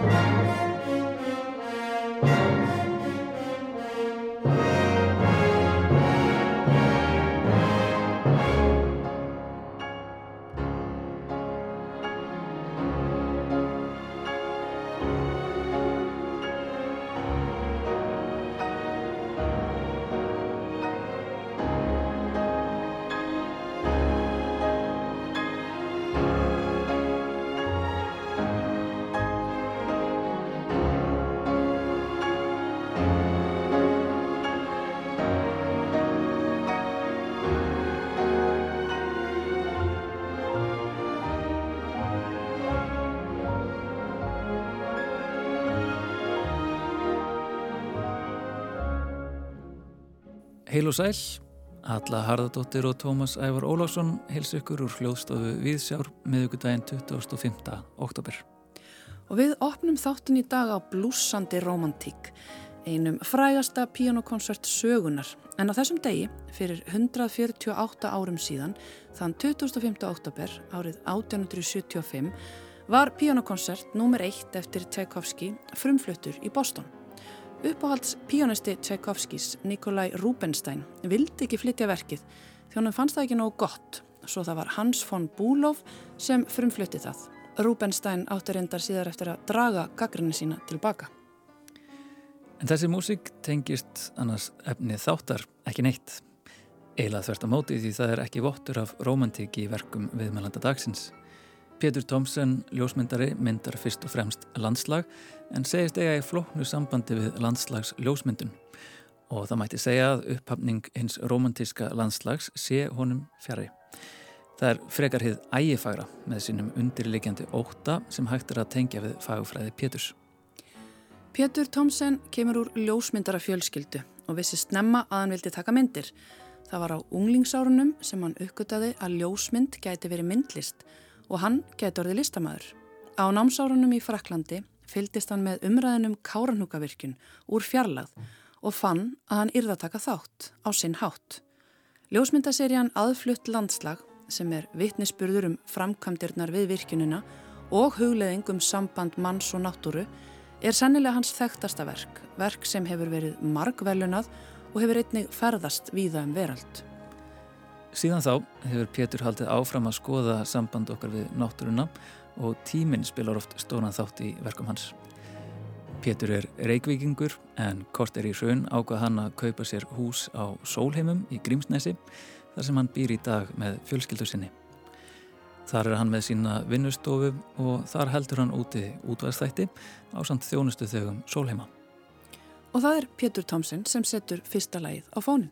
Música Heil og sæl, Alla Harðardóttir og Tómas Ævar Ólásson heils ykkur úr hljóðstofu Viðsjár meðugudaginn 25. oktober. Og við opnum þáttun í dag á blúsandi romantík, einum frægasta píanokonsert sögunar. En á þessum degi, fyrir 148 árum síðan, þann 25. oktober árið 1875, var píanokonsert nr. 1 eftir Tchaikovsky frumfluttur í Boston. Uppáhalds píanisti Tchaikovskis, Nikolai Rubinstein, vildi ekki flytja verkið hann fannst það ekki nógu gott, svo það var Hans von Bülow sem frumflutti það. Rubinstein átti reyndar síðar eftir að draga gaggrinni sína tilbaka. En þessi músík tengist annars efnið þáttar ekki neitt. Eilað þversta móti því það er ekki vottur af romantík í verkum viðmælanda dagsins. Pétur Tómsen, ljósmyndari, myndar fyrst og fremst landslag en segist eiga í flóknu sambandi við landslags ljósmyndun og það mætti segja að upphafning hins romantíska landslags sé honum fjari. Það er frekar hið ægifagra með sínum undirleikjandi óta sem hægt er að tengja við fagfræði Péturs. Pétur Tómsen kemur úr ljósmyndara fjölskyldu og vissi snemma að hann vildi taka myndir. Það var á unglingsárunum sem hann uppgöttaði að ljósmynd gæti verið myndlist og hann geti orðið listamæður. Á námsárunum í Fraklandi fyldist hann með umræðinum Káranhugavirkjun úr fjarlagð og fann að hann yrða taka þátt á sinn hátt. Ljósmyndaserían Aðflutt landslag sem er vittnisspurður um framkvæmdirnar við virkjunina og hugleðing um samband manns og náttúru er sennilega hans þekktasta verk, verk sem hefur verið margvelunað og hefur einnig ferðast víða um verald. Síðan þá hefur Pétur haldið áfram að skoða samband okkar við náttúruna og tíminn spilar oft stónan þátt í verkum hans. Pétur er reikvikingur en kort er í raun ákvað hann að kaupa sér hús á Sólheimum í Grímsnesi þar sem hann býr í dag með fjölskyldu sinni. Þar er hann með sína vinnustofu og þar heldur hann úti útvæðstætti á samt þjónustu þögum Sólheima. Og það er Pétur Tomsen sem setur fyrsta lagið á fónin.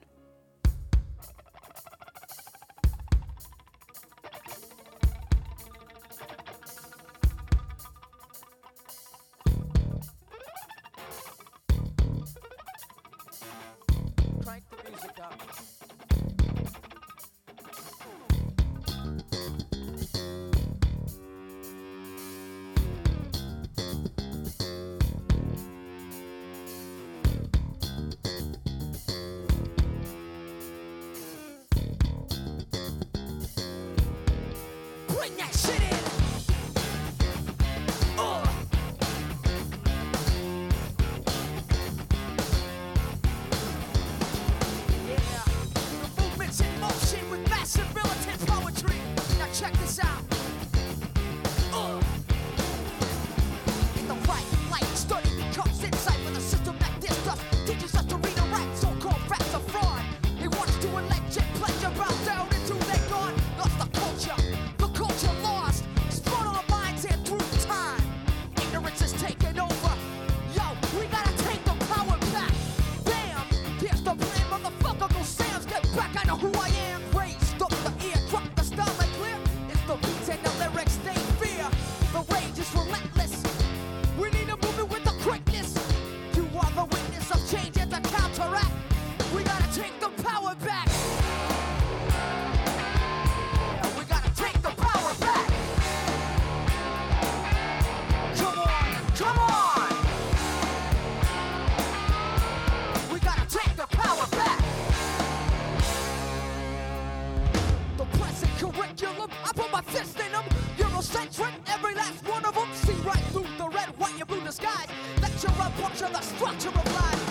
sex every last one of them. See right through the red, white, and blue disguise. Lecture you're the structure of lies.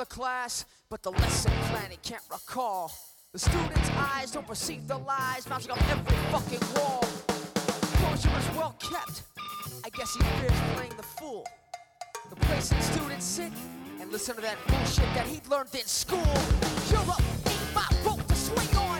Of the class, but the lesson plan he can't recall. The students' eyes don't perceive the lies mounting up every fucking wall. Composure is well kept. I guess he fears playing the fool. The place that students sit and listen to that bullshit that he learned in school. Europe ain't my boat to swing on.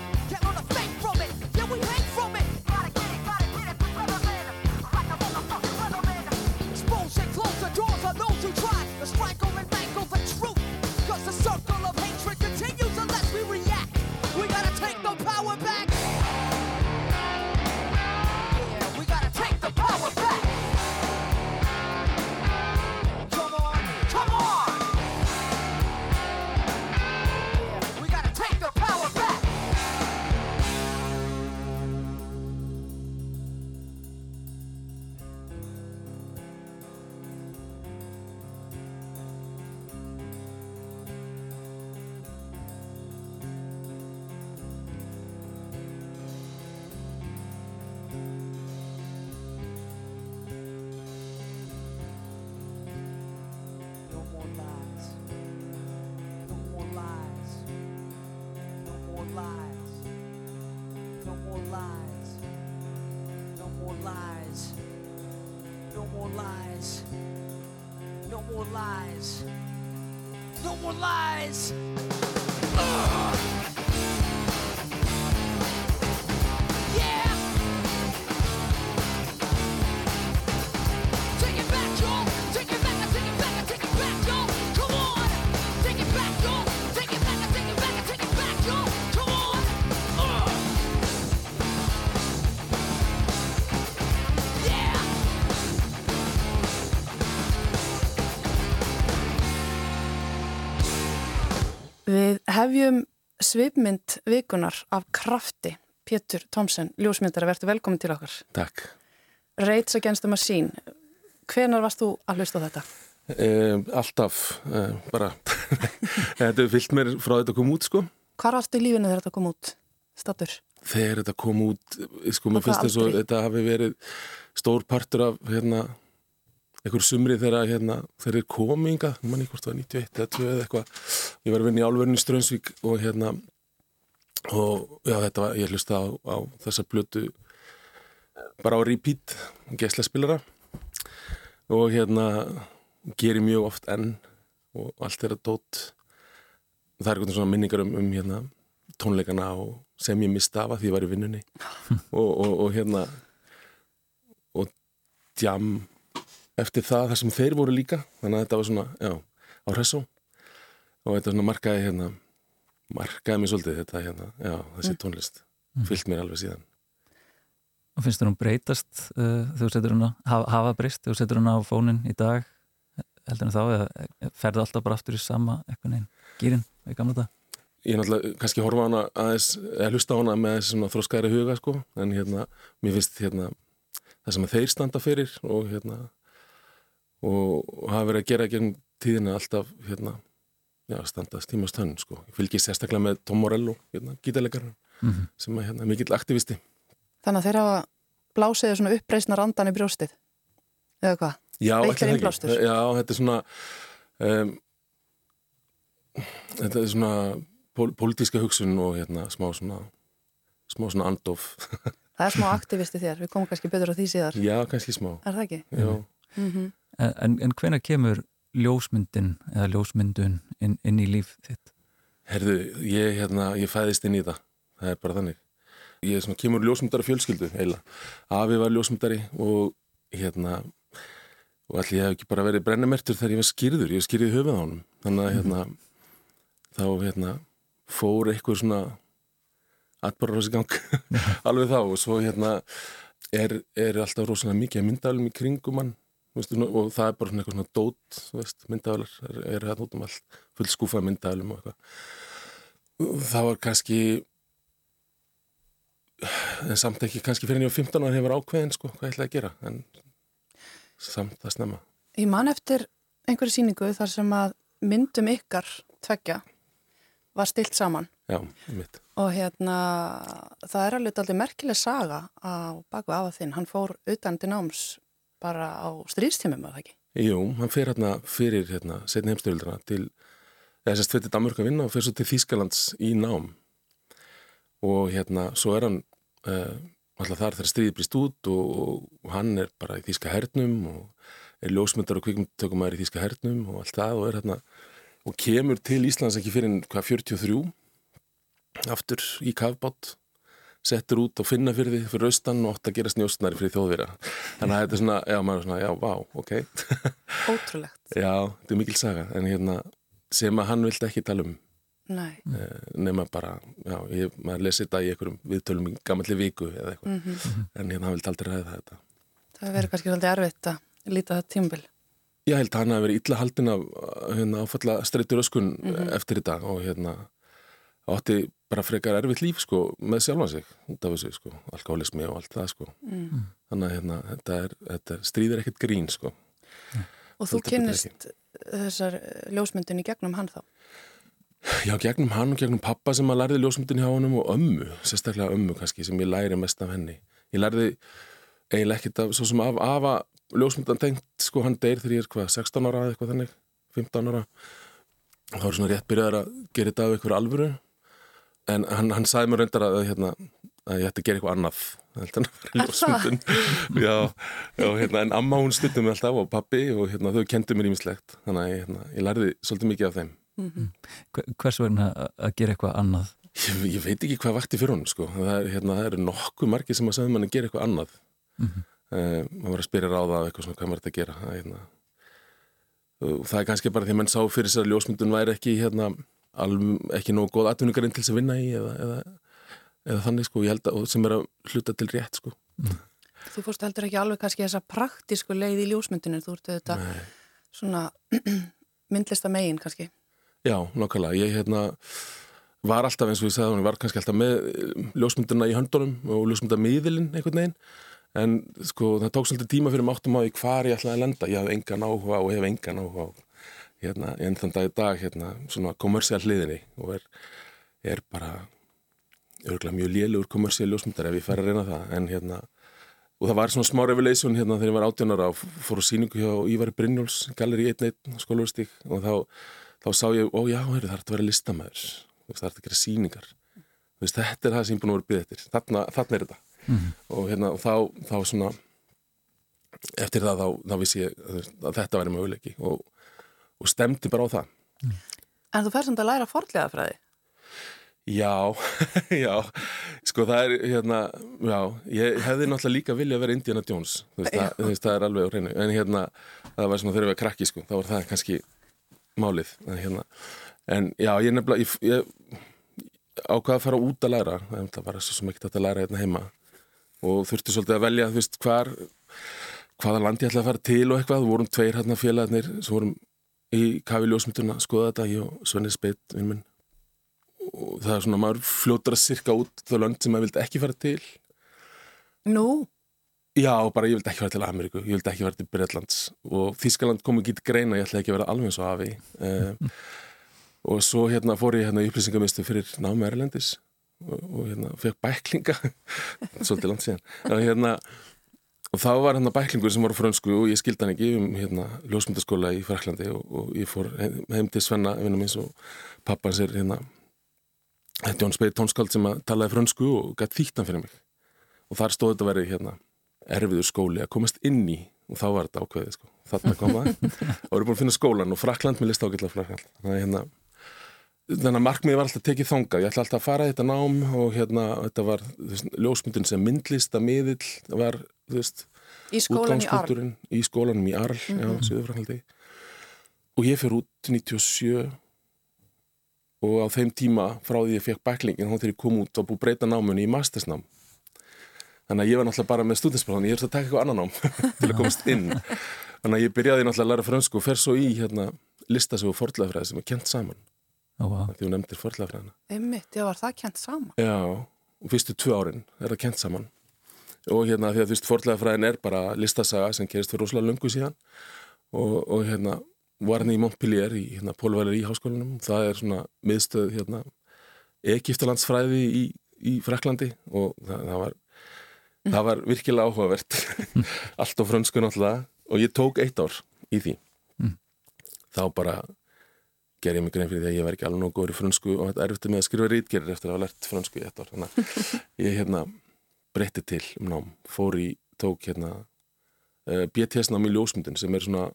More lies. No more lies. Ugh. Hefjum svipmynd vikunar af krafti. Pétur Tomsen, ljósmyndar, verður velkomin til okkar. Takk. Rage Against the Machine. Hvenar varst þú að hlusta þetta? Um, alltaf, uh, bara, þetta fyllt mér frá þetta kom út sko. Hvar varstu í lífinu þegar þetta kom út? Statur? Þegar þetta kom út, sko, mér finnst þess að þetta hafi verið stór partur af, hérna, einhver sumri þegar, hérna, þeir eru kominga, mann í hvort það var 91 eða 2 eða eitthvað. Ég var að vinna í álverðinu í Strömsvík og hérna, og já, þetta var, ég hlusta á, á þessa blötu bara á repeat, gesla spilara og hérna, gerir mjög oft enn og allt er að dót það er eitthvað svona minningar um, um hérna, tónleikana og sem ég mista af að því ég var í vinnunni og, og, og hérna og djam eftir það þar sem þeir voru líka. Þannig að þetta var svona, já, á hressó og þetta svona markaði hérna markaði mér svolítið þetta hérna, já, þessi tónlist. Fyllt mér alveg síðan. Og finnst þér hún breytast uh, þegar þú setur hún á, hafa, hafa breyst þegar þú setur hún á fónin í dag? Heldur en þá eða ferðu alltaf bara aftur í sama eitthvað neginn, gýrin í gamla dag ég er náttúrulega kannski horfa hana aðeins, eða hlusta hana með þessi svona þróskæri huga sko, en hérna, mér finnst hérna það sem þeir standa fyrir og hérna og, hafa verið að gera gegn tíðina alltaf hérna já, standast tímast hann sko. Ég fylgji sérstaklega með Tom Morello, hérna, gítalegarinn Mm -hmm. sem er hérna, mikill aktivisti. Þannig að þeir hafa blásiði svona uppreisna randan í brjóstið eða hvað? Já. Já, þetta er svona um, þetta er svona pól, pólitíska hugsun og hérna smá svona smá svona andof. Það er smá aktivisti þér, við komum kannski betur á því síðar já, kannski smá. Er það ekki? Já. Mm En, en hvenær kemur ljósmyndin eða ljósmyndun inn, inn í líf þitt? Herðu, ég, hérna, ég fæðist inn í það. Það er bara þannig. Ég svona, kemur úr ljósmyndara fjölskyldu, eiginlega. Afi var ljósmyndari og hérna, og allir hef ekki bara verið brennimertur þegar ég var skýrður. Ég í höfuð á honum. Þannig að, hérna, þá, hérna, fór eitthvað svona atbara þessi gang alveg þá og svo, hérna, er, er alltaf rosalega mikið myndalum í kringum hann veistu, nú- og það er bara svona eitthvað svona dót, myndaðalar er, er hérna út um allt, full skúfað myndavælum og eitthvað. Það var kannski en samt ekki kannski fyrir en ég var 15 ára hefur ákveðin sko, hvað ég ætlaði að gera en samt það snemma Ég man eftir einhverju síningu þar sem að myndum ykkar tveggja var stilt saman Já, mitt. og hérna það er alveg aldrei merkileg saga á baku afa þinn, hann fór utan til náms bara á stríðstímum var það ekki? Jú, hann fer hérna fyrir hérna, setni heimstyrildina til eða sérst fyrir Danmörk að vinna og fer svo til Þýskalands í nám og hérna, svo er hann uh, alltaf þar þegar stríði brýst út og, og hann er bara í Þýska hernum og er ljósmyndar og kvikmyndtökumæður í Þýska hernum og allt það og er hérna og kemur til Íslands ekki fyrir hvað 43 aftur í kafbátt settur út og finna fyrir því fyrir austan og átt að gera snjósnari fyrir þjóðvira þannig að þetta er svona, já, maður er svona, já, vá, ok. Ótrúlegt. Já, þetta er mikil saga en hérna, sem að hann vildi ekki tala um. Eh, nema bara, já, ég, maður lesi þetta í einhverjum viðtölum í gamalli viku eða eitthvað, Mm en hérna hann vildi aldrei ræða þetta. Það verið kannski svolítið erfitt að líta það tímbil. Ég held að hann hafi verið illa haldin af hérna, áfalla streytur öskun Mhm. eftir þetta og hérna átti bara frekar erfitt líf sko með sjálfan sig, út af þessu sko alkoholismi og allt það sko Mm. þannig að hérna, þetta, er, þetta stríðir ekkert grín sko Og þú kynnist þessar eh, ljósmyndin í gegnum hann þá? Já, gegnum hann og gegnum pappa sem að lærði ljósmyndin hjá honum og ömmu, sérstaklega ömmu kannski sem ég læri mest af henni. Ég lærði eiginlega ekkert af, svo sem af afa ljósmyndan tengt, sko hann deyr þegar ég er hvað, 16 ára eða eitthvað þannig, 15 ára. Og þá er svona rétt byrjaður að gera þetta af einhverju alvöru. En hann, hann sagði mér reyndar að, hérna, að ég ætti að gera eitthvað annað. Er. Já, já hérna, en amma hún stuttum mig alltaf og pappi og hérna, þau kendu mér ímislegt. Þannig að ég, hérna, ég lærði svolítið mikið af þeim. Mm Hver- Hvers vegna að- að gera eitthvað annað? Ég, ég veit ekki hvað vakti fyrir honum sko. það, er, hérna, það eru nokkuð margir sem að sagði mann að gera eitthvað annað mm Mhm. maður var að spyrja ráða af eitthvað svona hvað maður þetta að gera það, hérna. Og það er kannski bara því að menn sá fyrir sér að ljósmyndun væri ekki hérna, ekki nógu góð atvinningarinn til þess að vinna í eða, eða, eða þannig sko, ég held að og sem er að hluta til rétt sko. Þú fórst heldur ekki alveg kannski þessa praktísku leið í ljósmyndinu, þú ert Nei. svona myndlista megin kannski. Já, nokkulega, ég hérna var alltaf eins og ég sagði hún, var kannski alltaf með eh, ljósmynduna í höndunum og ljósmyndamiðilinn einhvern veginn en sko það tók svolítið tíma fyrir mig áttum á því hvar ég ætlaði að lenda, ég hafði engan áhuga og hef engan áhuga á hérna, en þann dag í dag hérna, svona kommersial hliðinni og er, er bara örgulega mjög lélugur kommersial ljósmyndar ef ég fær að reyna það. En hérna og það var svona smá revelation hérna þegar ég var 18 ára og fór á síningu hjá Ívari Brynjóls Galleri 1.1 skólaverstík og þá þá sá ég, ó já, það er að vera listamæður það er að gera síningar veist, þetta er það sem ég er búin að vera byggð eftir. Þarna, þarna er þetta. Og, hérna, og þá, þá svona eftir það þá, þá vissi ég að þetta væri möguleiki. Og, og stemdi bara á það. En þú færst samt að læra forlega fræði. Já, já, sko það er hérna, já, ég hefði náttúrulega líka vilja að vera Indiana Jones, þú veist, það, þú veist, það er alveg á hreinu, en hérna, það var svona þegar við erum krakki, sko, þá var það kannski málið, en hérna, en já, ég nefnilega, ég, ég ákvaða að fara út að læra, það var svo sem þetta að læra hérna heima. Og þurfti svolítið að velja, þú veist, hvar, hvaða land ég ætlaði að fara til og eitthvað, við vorum tveir hérna félagarnir, svo vorum í kafi ljósmynduna, skoða þetta, ég og Svenni Speit, vinn minn, og það er svona, maður fljótar að sirka út þau lönd sem maður vildi ekki fara til. Nú, Já, bara ég vildi ekki vera til Ameríku, ég vildi ekki vera til Breitlands og Þískaland kom ekki til greina, ég ætlaði ekki að vera alveg eins og afi. Um, og svo hérna fór ég hérna í upplýsingamistu fyrir námi Erlendis. Og, og hérna fekk bæklinga. Svolítið langt síðan. Og hérna og þá var hérna bæklingur sem var á frönsku og ég skildi hann ekki um hérna ljósmyndaskóla í Fraklandi og, og ég fór heim, til Svenna vinnum eins og pappans er hérna Jón Speið tónskald sem að talaði frönsku og gætt þýttan fyrir mig. Og þar stóði þetta verið hérna erfiður skóli að komast inn í og þá var þetta ákveðið sko. þarna kom það og erum búin að finna skólan og Frakland með list ágætla Frakland þannig að hérna þannig að markmiði var alltaf tekið þonga ég ætla alltaf að fara þetta nám og hérna þetta var veist, ljósmyndin sem myndlista miðill var veist, Í skólan í Arl. í skólanum í Arl mm -hmm. já, Suðurfrakaldi og ég fyrir út 97 og á þeim tíma frá því ég fekk bæklingin þá þegar ég kom út og búið breyta námunni í mastersnám þannig að ég var náttúrulega bara með stúdinsprófan ég er að taka eitthvað annan nám til að komast inn þannig að ég byrjaði náttúrulega að læra fransku og fer svo í hérna, listasögu og forðlafræði sem er kent saman oh, wow. því hún nefndir forðlafræðina Einmitt, já, var það kent saman? Já, og fyrstu tvö árin er það kent saman og hérna því að þú veist forðlafræðin er bara listasaga sem gerist fyrir rosalega lungu síðan. Og, og hérna var hann í Montpellier í hérna, Pólvælir í háskólanum. Það er svona miðstöð hérna, Egiptalandsfræði í, í Fraklandi og það, það var það var virkilega áhugavert. Allt á frönsku náttúrulega. Og ég tók eitt ár í því. Mm. þá bara ger ég mig grein fyrir því að ég var ekki alveg nógu góður í frönsku. Og þetta er eftir með að skrifa rítgerir eftir að hafa lært frönsku í eitt ár. Þannig að ég hérna breytti til um nám, fór í tók hérna uh, BTS nám í ljósmyndin sem er svona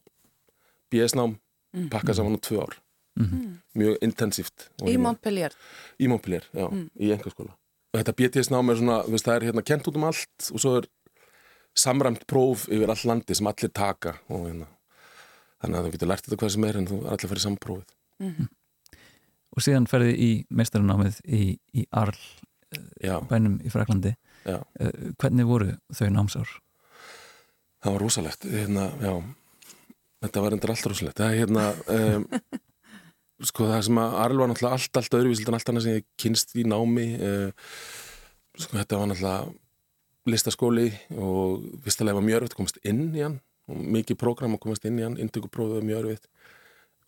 BS nám Mm. pakkað saman á tvö ár Mhm. mjög intensíft og Í hérna- Montpellier. Í Montpellier, já, Mm. í engarskóla. Og þetta BTS nám er svona, þú veist, það er hérna kent út um allt og svo er samræmt próf yfir all landi sem allir taka og hérna, þannig að þú getur lært þetta hvað sem er en þú er allir að fara í samprófið. og síðan ferði í meistaranámið í, í Arl Já, bænum í Fraklandi já, uh, hvernig voru þau námsár? það var rosalegt, hérna, þetta var endur allt rosalegt. Það er hérna, um, sko það sem að Arl var náttúrulega allt, allt öðruvísild en allt annað sem ég kynst í námi, uh, sko þetta var náttúrulega listaskóli og vistilega var mjög örfitt að komast inn í hann og mikið prógram að komast inn í hann, indökuprófið var mjög örfitt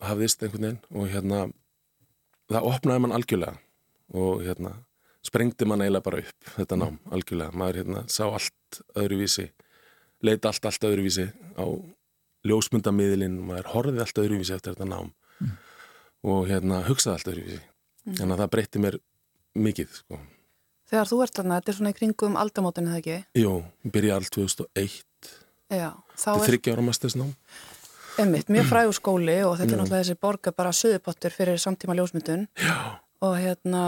og hafðist einhvern veginn og hérna það opnaði mann algjörlega og hérna sprengdi mann eiginlega bara upp þetta nám algjörlega, maður hérna sá allt öðruvísi, leita allt allt öðruvísi á ljósmyndamiðlinn, maður horfið allt öðruvísi eftir þetta nám og hérna hugsaði allt öðruvísi. Þannig að það breytti mér mikið sko. Þegar þú ert þarna, þetta er svona í kringum aldamótinu, eða ekki? Jú, byrja allt 2001 Já, þá er þryggja ára mastersnám. Einmitt mjög frægur skóli og þetta er náttúrulega þessi borga bara söðupottur fyrir samtíma ljósmyndun. Já, og hérna,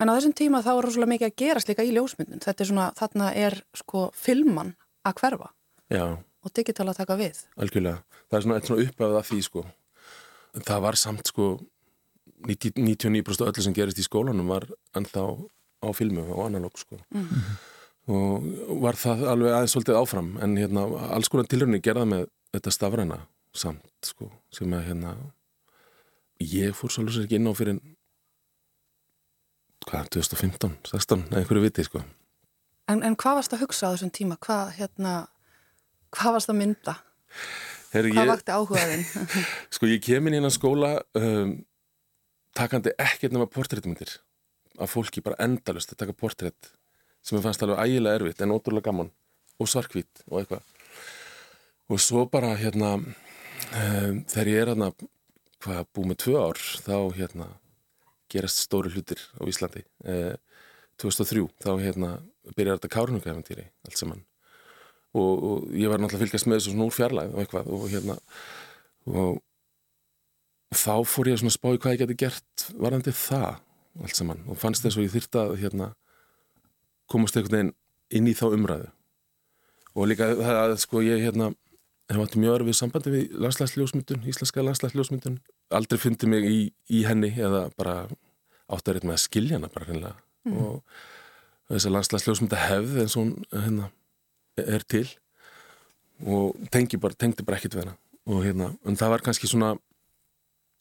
en á þessum tíma þá er rosalega mikið að gerast líka í ljósmyndun. Þetta er svona, þarna er sko filman að hverfa. Já, og digital að taka við. algjörlega. Það er svona eitt svona uppöfð af því sko. Það var samt sko 90 99% öllu sem gerist í skólanum var ennþá á filmu og analóg sko. Og var það alveg aðeins svolítið áfram. En hérna alls konar tilrunni gerða með þetta stafræna samt sko sem að hérna ég fór svolítið ekki inn á fyrir hvað, 2015, 16 eða einhverju viti sko En, en hvað varst að hugsa á þessum tíma? Hvað, hérna, hvað varst að mynda? Heru, Hvað ég, vakti áhugaðinn? Sko ég kem inn í hennan skóla um, takandi ekkert nema portréttmyndir af fólki bara endalust að taka portrétt sem ég fannst alveg ægilega erfitt en ótrúlega gaman og svarkvít og eitthvað og svo bara hérna um, þegar ég er hérna hvað búið með tvö ár þá hérna gerast stóri hlutir á Íslandi. Eh, 2003 þá hérna byrjar þetta kárnungæfantýri allt saman. Og, og ég var náttúrulega fylgjast með þessu svona úr fjarlæð og eitthvað og hérna og, og þá fór ég að spá í hvað ég geti gert varðandi það allt saman. Og fannst þess að ég þyrta að hérna komast einhvern veginn inn í þá umræðu. Og líka það að sko ég hérna hef átti mjög örfið sambandi við landslagsljósmyndun, íslenska landslagsljósmyndun aldrei fundið mig í, í henni eða bara reyna með að skilja hana bara hennilega og þess að landslagsljósmynda hefð eins og hún hérna, er til. Og tengi bara, tengdi bara ekkit við hana. Og hérna, en það var kannski svona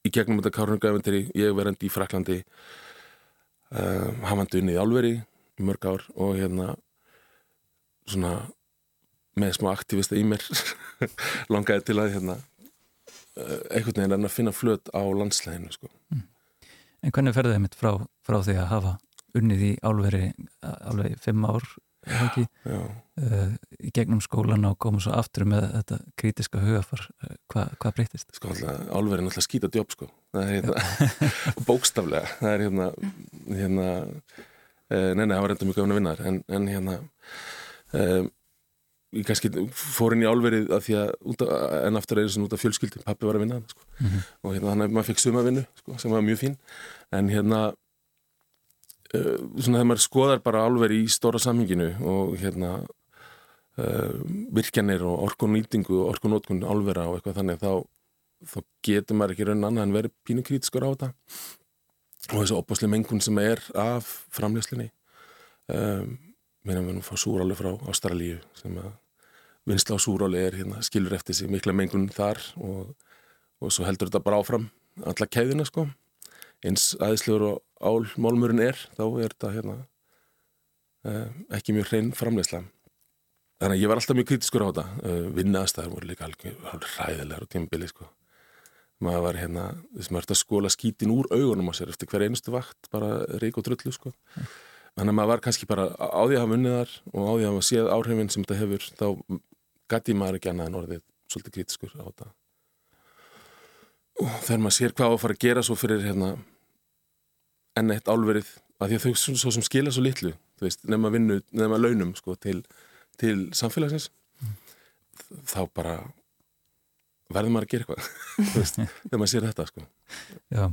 í gegnum þetta kárnugæfendiri ég verandi í Fraklandi um, hafandi unnið í álveri í mörg ár og hérna svona með smá aktivista í mér langaði til að hérna, uh, einhvern veginn er að finna flöt á landslæðinu sko. En hvernig ferði þið mitt frá, frá því að hafa unnið í álveri alveg fimm ár ekki, uh, í gegnum skólan og komið svo aftur með þetta kritiska hugafar uh, Hva, hvað breytist? Sko alltaf, álveri er náttúrulega skýta djóp sko. Það er hérna, bókstaflega. Það er hérna, hérna uh, nei, nei, það var reynda mjög gafin að vinna en, en hérna um, ég kannski fór inn í álverið að því að, en aftur er þess að út af fjölskyldi, pappi var að vinna sko. mm -hmm. og hérna þannig að maður fikk sumavinnu sko, sem var mjög fín en hérna uh, svona þegar maður skoðar bara álverið í stóra samhenginu og hérna uh, virkjanir og orkunýtingu og orkunótkun álvera og eitthvað þannig þá, þá getur maður ekki raun annað en verið pínu krítiskur á þetta og þessu opasli mengun sem er af framleyslinni um, að við nú fá súráli frá Ástralíu sem að vinsla á súráli er hérna, skilur eftir sig mikla mengun þar og, og svo heldur þetta bara áfram alla kæðina sko. Eins aðeinslegur og álmálmurinn er þá er þetta hérna eh, ekki mjög hrein framleysla þannig að ég var alltaf mjög kritiskur á þetta. Eh, vinnaðastæðar voru líka alveg ræðilegar á tímabili sko. Maður var hérna, þess að maður ert að skóla skítin úr augunum á sér eftir hver einustu vakt bara reik og drullu sko. Þannig að maður var kannski bara á því að hafa unniðar og á því að hafa séð áhrifin sem þetta hefur þá gæti maður ekki annað en orðið svolítið kritiskur á þetta og þegar maður sér hvað á að fara að gera svo fyrir hérna enn eitt álverið að því að þau svo sem skila svo litlu veist, nefn að vinna, nefn að launum sko, til, til samfélagsins mm. þá bara verður maður að gera eitthvað þegar maður sér þetta sko. Já,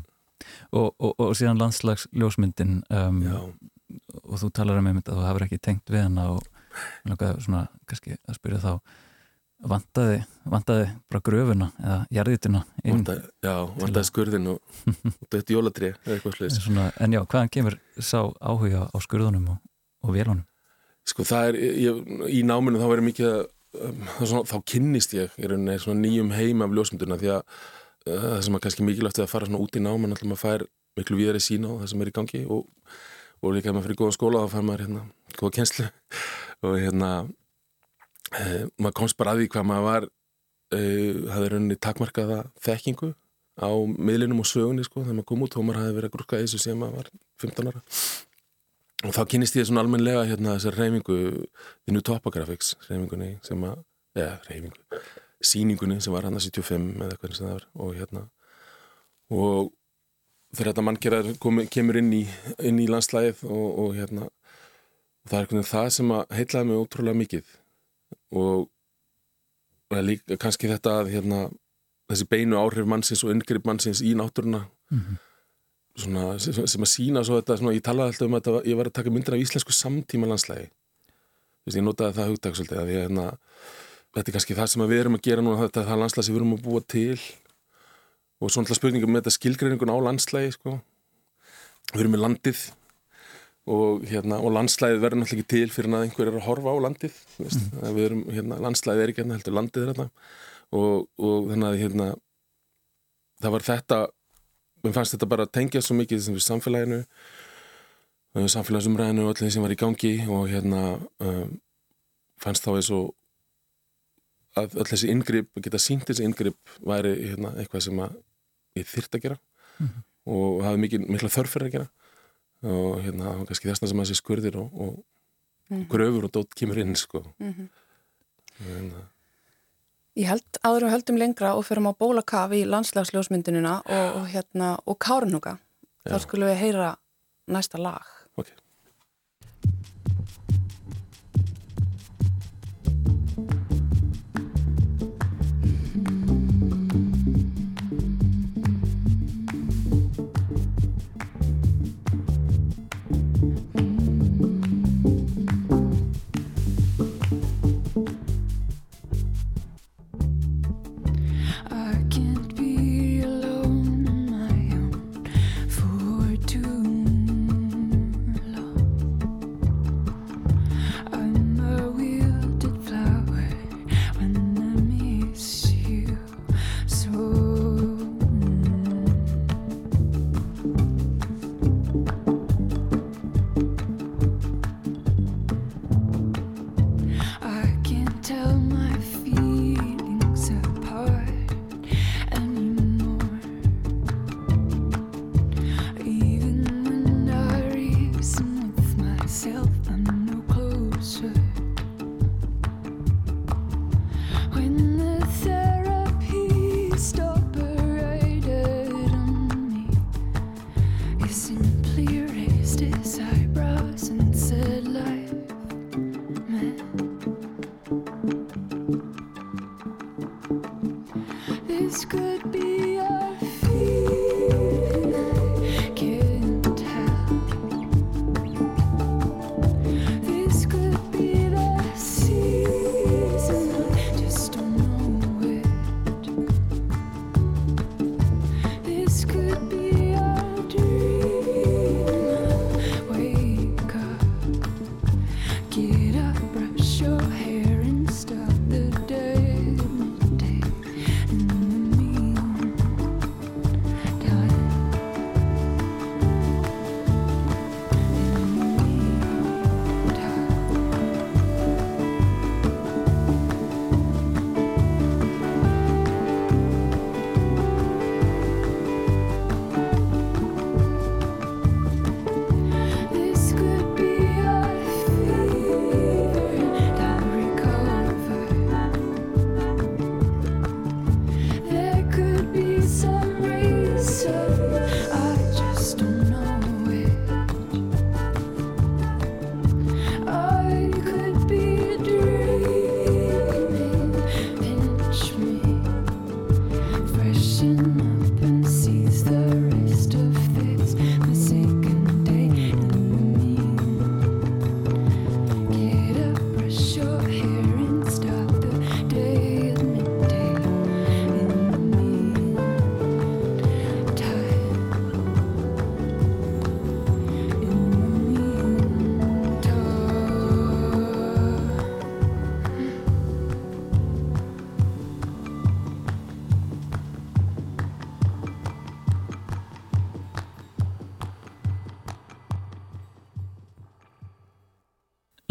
og, og, og síðan landslagsljósmyndin um, og þú talar um einmitt að þú hefur ekki tengt við hana og langaði svona kannski að spyrja þá vandaði, vandaði bara gröfuna eða jarðituna inn vandaði, Já, vandaði skurðin og, og dötti jólatri eða eitthvað sluðis En já, hvaðan kemur sá áhuga á skurðunum og, og vélunum? Sko það er, ég, í náminu þá verður mikið að um, svona, þá kynnist ég í rauninni svona nýjum heim af ljósmynduna því að uh, það sem er kannski mikilvægt að fara svona út í náman alltaf maður fær miklu viðari sína á það sem er í gangi og, og líka maður fyrir góða skóla þá fær maður hérna góða kjenslu og hérna e, maður komst bara að því hvað maður var e, hafði rauninni takmarkaða þekkingu á miðlinum og sögunni sko þegar maður kom út og maður hafði verið að grúka þessu sem maður var 15 ára. Og þá kynist ég svona almenlega hérna þessar reyfingu The New Topographics reyfingunni sem að, eða ja, reyfingu síningunni sem var hann að 75 eða eitthvað sem það var og hérna. Og þegar þetta mannkerðar kemur inn í, inn í landslæðið og, og hérna og það er einhvern veginn það sem að heitlaði mig ótrúlega mikið. Og, og líka kannski þetta að hérna, þessi beinu áhrif mannsins og yngripp mannsins í náttúruna. Mm -hmm. svona, sem, sem að sína svo þetta, svona, ég talaði alltaf um að ég var að taka myndir af íslensku samtíma landslægi ég notaði það svolítið að ég, hérna, þetta er kannski það sem við erum að gera núna þetta er það landslægi sem við erum að búa til og svona spurningum með þetta skilgreiningun á landslægi sko. við erum með landið og, hérna, og landslæðið verður náttúrulega ekki til fyrir að einhver er að horfa á landið mm. við erum, hérna, landslæðið er ekki hérna heldur landið er hérna og, og þannig að hérna það var þetta mér fannst þetta bara að tengja svo mikið sem við samfélaginu samfélagsumræðinu og allir því sem var í gangi og hérna um, fannst þá eins og að öll þessi yngripp, að geta sínt þessi yngripp væri hérna, eitthvað sem að ég þyrrt að gera mm -hmm. og hafi mikil, mikla þörfur að gera. Og hérna kannski þessna sem að sé skurðir og, og mm -hmm. gröfur og dótt kemur inn sko. Mm -hmm. en, Ég held áður við höldum lengra og fyrir á bólakaf í landslagsljósmyndunina og, og hérna og kárnuga þá skulum við heyra næsta lag. Ok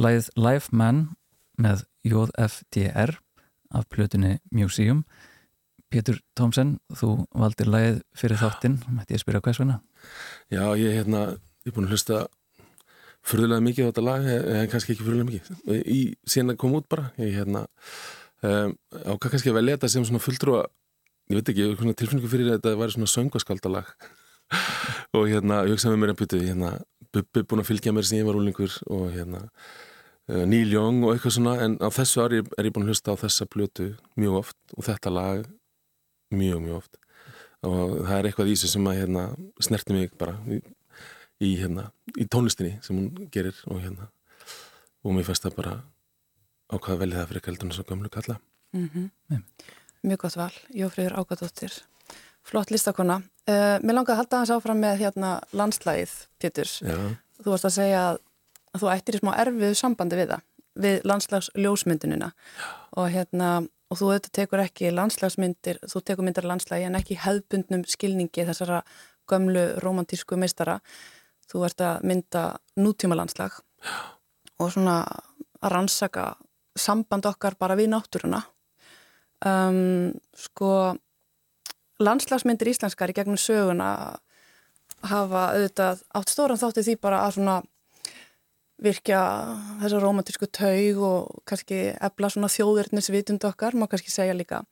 Læðið Life Man með JFDR af plötunni Museum. Pétur Tómsen, þú valdir læðið fyrir þáttinn, mætti ég spyrja hvers vegna? Já, ég er hérna, ég er búin að hlusta fyrðulega mikið á þetta lag en kannski ekki fyrðulega mikið. Í síðan að koma út bara ég hérna um, ákvað kannski að velja þetta sem svona fulltrúa ég veit ekki, tilfinningu fyrir þetta að þetta væri svona söngvaskaldalag og hérna, ég hugsaði með mér að byttu hérna, Bubbi búin að fylgja mér sem ég var úlingur og hérna Neil Young og eitthvað svona en á þessu ári er ég búin að hlusta á þessa blötu mjög oft og þetta lag mjög, mjög oft. Og það er eitthvað í þessu sem að hérna, snerti mig bara í, í, hérna, í tónlistinni sem hún gerir og hérna og mér fannst það bara ákvaða velja það fyrir kældunum svo gamlu kalla. Mm -hmm. Mjög gott val, Jófríður Ágadóttir flott listakona. Uh, Mér langar að halda hans áfram með hérna landslægið, Pétur. Já. Þú varst að segja að, að þú ættir í smá erfið sambandi við það við landslagsljósmyndunina. Og hérna og þú auðvitað tekur ekki landslagsmyndir þú tekur myndar landslægi en ekki hefðbundnum skilningi þessara gömlu romantísku meistara. Þú ert að mynda nútíma landslag og svona að rannsaka samband okkar bara við náttúruna. Um, sko landslagsmyndir íslenskar í gegnum söguna hafa auðvitað átt stóran þátti því bara að svona virkja þessa romantísku taug og kannski ebla svona þjóðurnisvitund okkar, má kannski segja líka.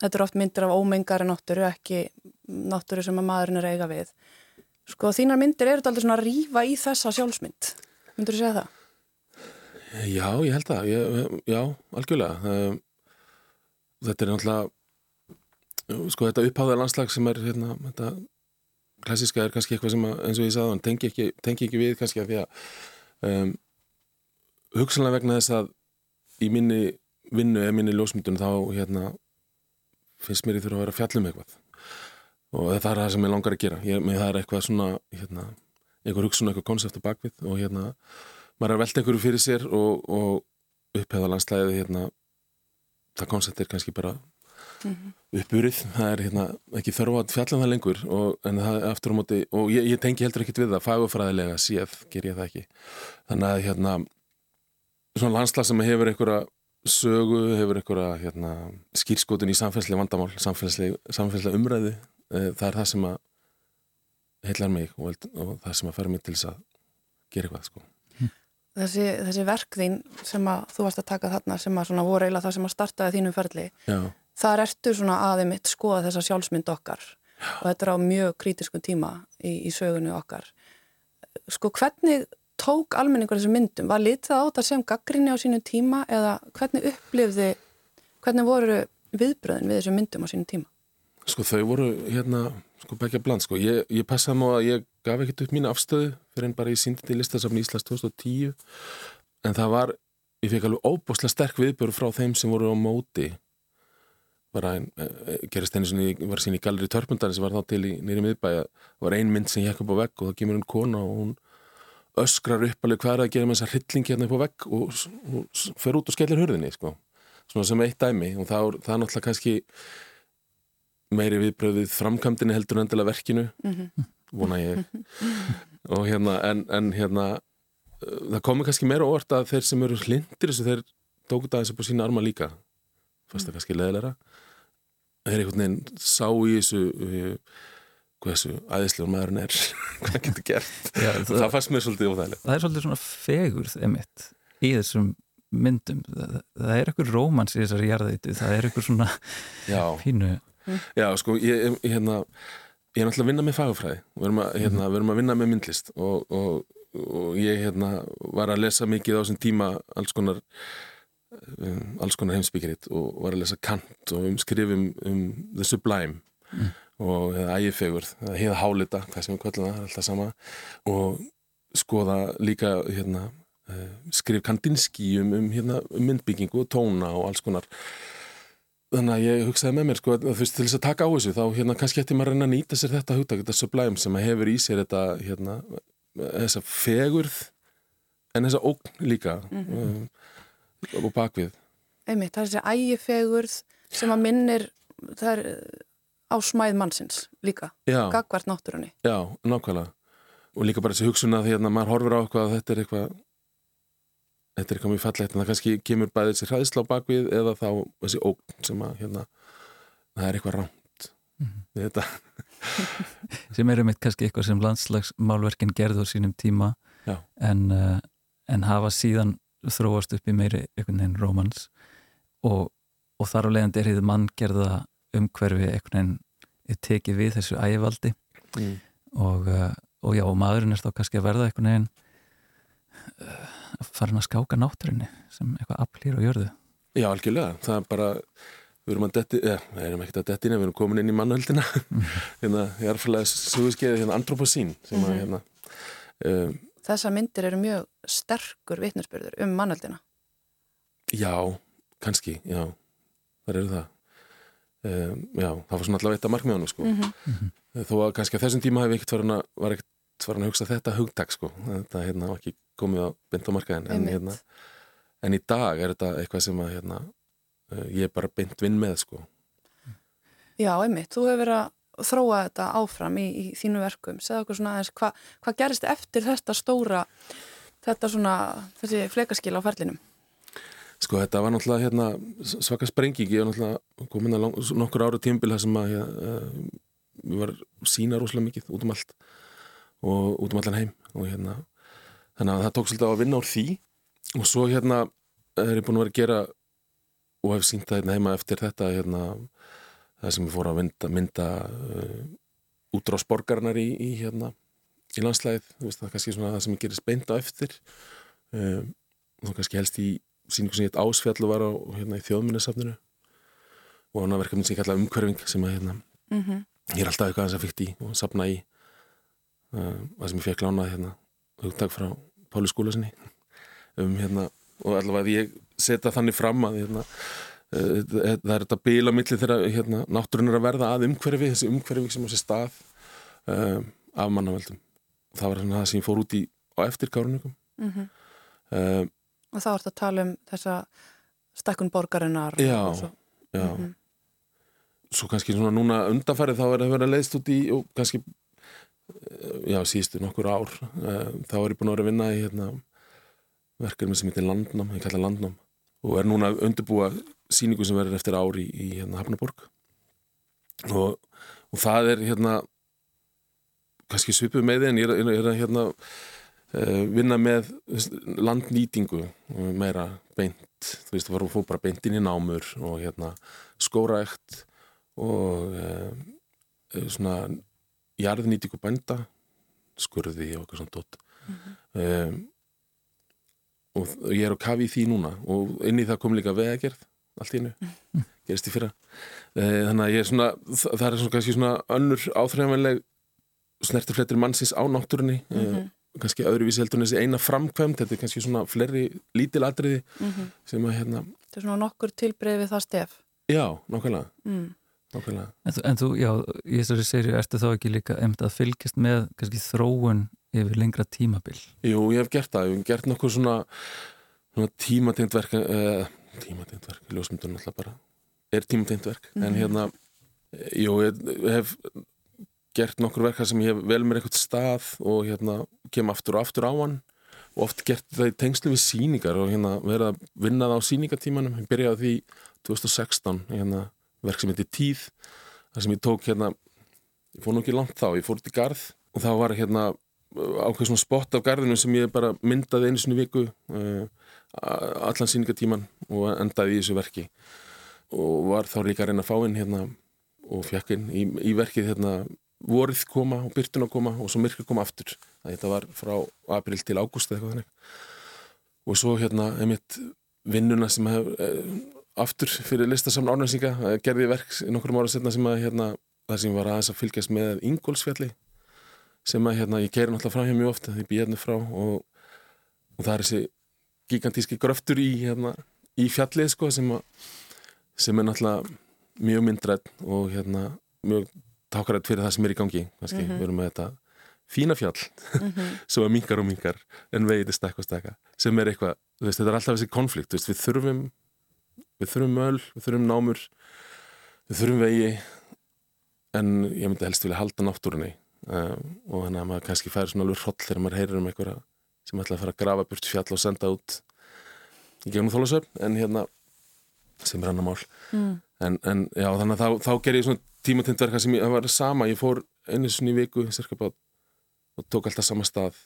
Þetta er oft myndir af ómengari náttúru, ekki náttúru sem að maðurinn er eiga við. Sko þínar myndir eru þetta aldrei svona að rýfa í þessa sjálfsmynd. Myndur þú segja það? Já, ég held það. Ég, já, algjörlega. Þetta er náttúrulega, sko þetta uppháða landslag sem er hérna, þetta klassiska er kannski eitthvað sem að, eins og ég sagði, tengi ekki, tengi ekki við kannski að því að um, hugsanlega vegna þess að í minni vinnu eða minni ljósmyndun þá hérna, finnst mér ég þurfa að vera fjallum eitthvað. Og það er það sem ég langar að gera. Ég, það er eitthvað svona hérna, einhver hugsun, eitthvað konseptu bakvið og hérna, maður er að velta einhverju fyrir sér og, og upphefða landslæðið hérna, það koncept er kannski bara mm -hmm. uppurið, það er hérna, ekki þörfu að fjalla um það lengur og, en það er móti og ég, ég tengi heldur ekkit við það fagufræðilega séð, ger ég það ekki. Þannig að hérna svona landslag sem hefur einhverja sögu, hefur einhverja hérna, skýrskotun í samfélagslega vandamál samfélagslega, umræði e, það er það sem að heitlar mig og, og það sem að fara mig til þess að gera eitthvað sko. Þessi, þessi verk þín sem að þú varst að taka þarna sem að svona voru eiginlega það sem að startaði þínum ferli Já, þar ertu svona aðeins mitt skoða þessa sjálfsmynd okkar og þetta er á mjög krítisku tíma í, í sögunu okkar sko hvernig tók almenningur þessum myndum? Var litið á þetta sem gaggrinni á sínu tíma eða hvernig upplifði hvernig voru viðbröðin við þessum myndum á sínu tíma? sko þau voru hérna, sko begja bland, sko. Ég, ég passaði má að ég gaf ekkert upp mín afstöðu fyrir en bara ég síndi til listasafni Íslands 2010 en það var, ég fekk alveg óbúslega sterk viðbjörn frá þeim sem voru á móti bara ein, e, gerist einu sem ég var sín í Galleri Törpundar sem var þá til í nýri miðbæja var ein mynd sem ég hekk upp á vegg og það kemur einn kona og hún öskrar upp alveg hvað er að gera með þessa hrylling hérna upp á vegg og, og, fer út og skellir hurðinni sko. svona sem eitt dæmi og það, það er náttúrulega kannski meiri viðbröðið framkvæmdini heldur en endilega verkinu vona ég. Og hérna en, en hérna uh, það komi kannski meira óvart að þeir sem eru hlindir þessu þeir tóku það þessu på sína arma líka fast það kannski leðilega þeir einhvern veginn sá í þessu hvað þessu æðislegur maðurinn er hvað getur gert. Já, það, það fannst mér svolítið óþægilegt. Það er svolítið svona fegurð emitt í þessum myndum. Það, það er eitthvað rómans í þessari jarðeitu það er eitthvað svona já, pínu já sko ég, ég, hérna, ég er náttúrulega að vinna með fagafræði við erum að, hérna, við erum að vinna með myndlist og, og, og ég hérna, var að lesa mikið á þessum tíma alls konar um, alls konar heimsbyggiritt og var að lesa Kant og um skrifum um The Sublime og eða ægifegur, eða heiða hálita hvað sem við kvöllum það, alltaf sama. Og skoða líka hérna, uh, skrif Kandinsky um, um, hérna, um myndbyggingu og tóna og alls konar. Þannig að ég hugsaði með mér sko að þú veist til þess að taka á þessu þá hérna kannski ætti maður að reyna að nýta sér þetta hugtak, þetta sublime sem hefur í sér þetta hérna, þessa fegurð en þessa ógn líka. Um, og bakvið. Einmitt, það er þessi ægifegurð sem að minnir er á smæð mannsins líka, gagvart náttúrunni. Já, nákvæmlega. Og líka bara þessi hugsun að hérna maður horfir á eitthvað að þetta er eitthvað þetta er eitthvað mjög fallegt en það kannski kemur bæðið þessi hræðsla á bakvið eða þá þessi ógn sem að hérna það er eitthvað rámt við þetta. Sem eru mitt kannski eitthvað sem landslagsmálverkin gerðu á sínum tíma Já. en, uh, en hafa síðan þróast upp í meiri einhvern veginn rómans og, og þar á leiðandi er hefði manngerða umhverfi einhvern veginn er tekið við þessu ægivaldi mm. og, uh, og já, og maðurinn er þá kannski að verða einhvern veginn uh, farin að skáka náttúrinni sem eitthvað aflýr og jörðu. Já, algjörlega, það er bara við erum að detti, eða, við erum ekkert að detti við erum komin inn í mannöldina. Hérna, ég er fyrir að suðuskeiði hérna andróposín sem að hérna um, Þessar myndir eru mjög sterkur vitnesbyrður um mannöldina. Já, kannski, já. Það eru það. Um, Já, það var svona allavega eitt af markmiðanum sko. þó að kannski að þessum tíma hef ekkert farin að, var ekkert farin að hugsa þetta hugtak sko. þetta hérna, var ekki komið á beint á markaðin en, hérna, en í dag er þetta eitthvað sem að hérna, uh, ég er bara beint vinn með sko. Já, einmitt, þú hefur verið að þróa þetta áfram í, í þínu verkum? Segðu okkur svona aðeins, hva, hvað gerist eftir þetta stóra þetta svona, þessi flekaskil á ferlinum? Sko þetta var náttúrulega hérna, svaka sprenging, ég var náttúrulega komin að nokkur ára tímbil þar sem að ég, uh, ég var sína rosalega mikið út um allt og út um allan heim og hérna þannig að það tók svolítið á að vinna úr því. Og svo hérna er ég búin að vera að gera og hef sínt það hérna heima eftir þetta hérna það sem ég fór að mynda, mynda uh, útrás borgarinnar í, í hérna í veist það er kannski svona það sem gerist beint á eftir. Og þá kannski helst í síningu sem ég heit Ásfjall og var á hérna, þjóðminnesafninu og hann verkefni sem ég kalla umhverfing sem að hérna, mm -hmm. ég er alltaf eitthvað að fyrst í og safna í. Uh, það sem ég fekk lánað hérna, hugtak frá Páli skólasinni um, hérna, og allavega að ég setja þannig fram að hérna, uh, það er þetta bíl á milli þegar hérna, náttúrun er að verða að umhverfi þessi umhverfing sem á sér stað um, af mannaveldum það var það sem ég fór út í á eftir kárunum Mm um, og þá ertu að tala um þessa stakkun borgarinnar Já, svo. já Mhm. svo kannski svona núna undanfarið þá er það verið að leiðst út í og kannski eh, já, síðustu nokkur ár eh, þá er ég búin að vera að vinna í hérna, verkefni sem heitir Landnám ég kalla Landnám og er núna undirbúa síningu sem verður eftir ári í, í hérna, Hafnaborg og, og það er hérna kannski svipuð með því en ég er, er, að hérna uh, vinna með landnýtingu meira beint. Þú veist, varum fór bara beint inn í námur og hérna skóraækt og uh, svona jarðnýtingu bænda skurði og eitthvað svona dótt um, og og ég er á kafi því núna og inn í það kom líka vegagerð allt í hennu, gerist í fyrra. Uh, þannig að ég er svona það er svona kannski svona önnur áþræðanlega snertifletir mannsins á náttúrunni mm kannski öðruvísi heldur en þessi eina framkvæmt þetta er kannski svona fleiri lítil atriði sem að hérna, Þetta er svona nokkur tilbreið við það stef. já, nákvæmlega. Mm. nákvæmlega, En, þú- en þú, já, í þessari serju ertu þá ekki líka einmitt að fylgjast með kannski þróun yfir lengra tímabil? Jú, ég hef gert það. Ég hef gert nokkur svona, svona tímatengt verk uh, tímatengt verk, ljósmyndun alltaf bara er tímatengt verk, en hérna eh, jú, ég hef gert nokkur verka sem ég hef vel mér eitthvað stað og hérna kem aftur og aftur á hann. Og oft gert það í tengslu við síningar og hérna verið að vinna það á síningatímanum ég byrjaði því 2016 hérna, verk sem heitir Tíð þar sem ég tók hérna ég fór nú ekki langt þá, ég fór í garð og það var hérna ákveð svona spott af garðinu sem ég bara myndaði einu í viku. Uh, allan síningatíman og endaði í þessu verki. Og var þá líka að reyna að fá inn hérna og fekk inn í, í verkið hérna vorið koma og byrtun að koma og svo myrkur koma aftur. Þetta var frá april til ágúst eða eitthvað þannig. Og svo hérna einmitt vinnuna sem hef eh, aftur fyrir listasamn árnæsinga eh, gerði verk nokkrum ára setna sem að hérna þar sem var aðeins að fylgjast með Ingólfsfjalli sem að hérna ég keiri náttúrulega frá hér mjög ofta því býð hérna frá og, og það er þessi gigantíski gröftur í hérna í fjallið sko sem sem er náttúrulega mjög myndrætt og hérna mjög tákarætt fyrir það sem er í gangi. Kannski, við erum með þetta fína fjall sem að minkar og minkar en veiði stakka og stakka sem er eitthvað, veist, þetta er alltaf þessi konflikt veist, við þurfum við þurfum möl, við þurfum námur við þurfum vegi en ég myndi helst vilja halda náttúrunni uh, og þannig að maður kannski færi svona alveg hroll þegar maður heyrir um einhverja sem ætla að fara að grafa burt fjall og senda út í gegnum þólasöfn en hérna sem er annar mál. Mm. en, en já, þannig að þá, þá ger ég svona tímatindverka sem ég, það var sama, ég fór einu sinni í viku, bát og tók alltaf sama stað.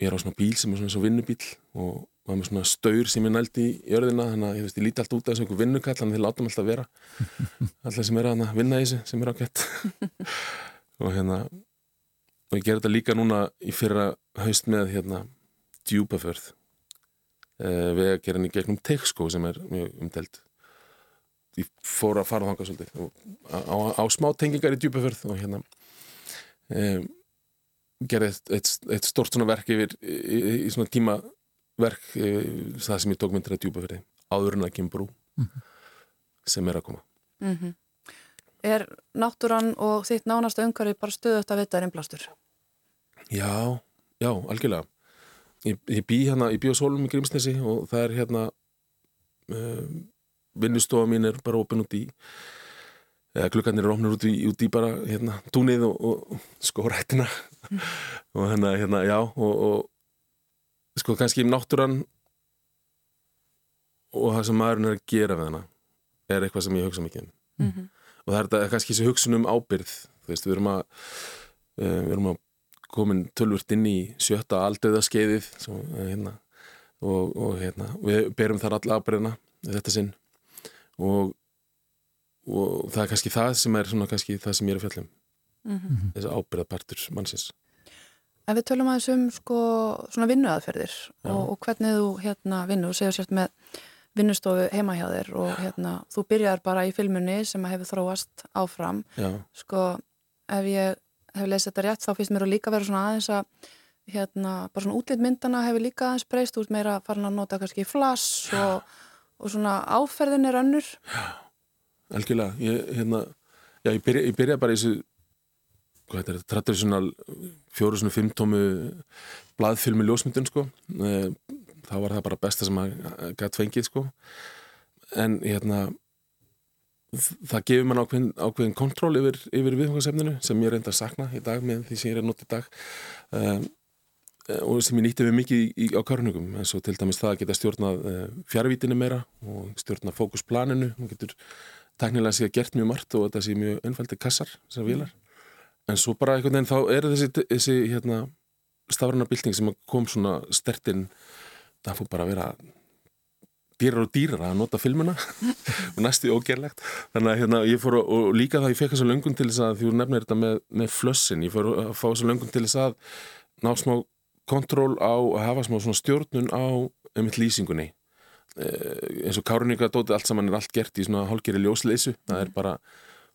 Ég er á svona bíl sem er svona, svona vinnubíl og var með svona staur sem ég nældi í jörðina. Þannig að ég, veist, ég líti allt út af þessu einhver vinnukall þannig að þeir láta mig alltaf vera. Alltaf sem er að vinna í þessu sem er ágætt og hérna og ég ger þetta líka núna í fyrra haust með hérna djúpaförð uh, við að gera henni gegnum teikskó sem er mjög umdelt ég fór að fara þangað svolítið á, á, á smá tengingar í djúpaförð og hérna um, gerði eitt, eitt, eitt stort svona verk yfir í, í, í svona tímaverk í, það sem ég tók myndir að djúpaförði áður en að kemur brú sem er að koma Mhm. Er náttúran og þitt nánasta umhverfi bara stöðut að vita er innblástur? Já, já, algjörlega. Ég, ég bý hérna, ég bý á Sólum í Grímsnesi og það er hérna um, vinnustofa mín er bara opinn út í eða klukkarnir er opnir út í, út í bara hérna, túnið og, og skórættina og hérna, hérna, já og, og sko kannski náttúran og það sem maðurinn er að gera við hana er eitthvað sem ég hugsa mikið um. Mm og það er þetta kannski þessi hugsun um ábyrð þú veist, við erum að uh, við erum að komin tölvurt inn í sjötta aldauða skeiðið svo, uh, hérna, og, og hérna við berum þar alla ábyrðina þetta sinn. Og, og það er kannski það sem er svona kannski það sem ég er að fjalla um. -hmm. þessi ábyrðapartur mannsins. En við tölum aðeins um sko svona vinnuaðferðir og, og hvernig þú hérna vinnur og segja sért með vinnustofu heima hjá þér og hérna þú byrjar bara í filmunni sem hefur þróast áfram. Já, sko ef ég hef lesið þetta rétt þá finnst mér að líka vera svona aðeins að hérna bara svona útlýtt myndana hefur líka aðeins breyst út meira farin að nota kannski flass og, og svona áferðin er önnur algjörlega. Ég, hérna, já, ég, byrja, ég byrja bara í þessu hvað þetta er, traditional fjóru svona fimmtómu blaðfilmi ljósmyndun sko. Eh, þá var það bara besta sem að gætt fengið sko. En hérna það gefur mann ákveðin, ákveðin kontról yfir, yfir viðfangasefninu sem ég reynda að sakna í dag með því sem ég er að nota í dag um, og sem ég nýtti við mikið í, í, á körnugum eins og til dæmis það að geta stjórnað uh, fjárvítinu meira og stjórnað fókusplaninu. Og getur teknilega sé að gert mjög margt og þetta sé mjög einfaldi kassar þessar vilar en svo bara einhvern veginn þá er þessi, þessi hérna, stafræna bylting sem kom svona stertinn það fór bara að vera dýrar og dýrar að nota filmuna. Og næstu ógerlegt. Þannig að hérna, ég fór að, og líka það ég fekk þess að löngun til þess að því þú nefnir þetta með, með flössin, ég fór að fá þess að löngun til þess að ná smá kontról á að hafa smá svona stjórnun á einmitt lýsingunni. Eh, eins og Káruníka dótið allt saman er allt gert í svona hálgeri ljósleysu. Það er bara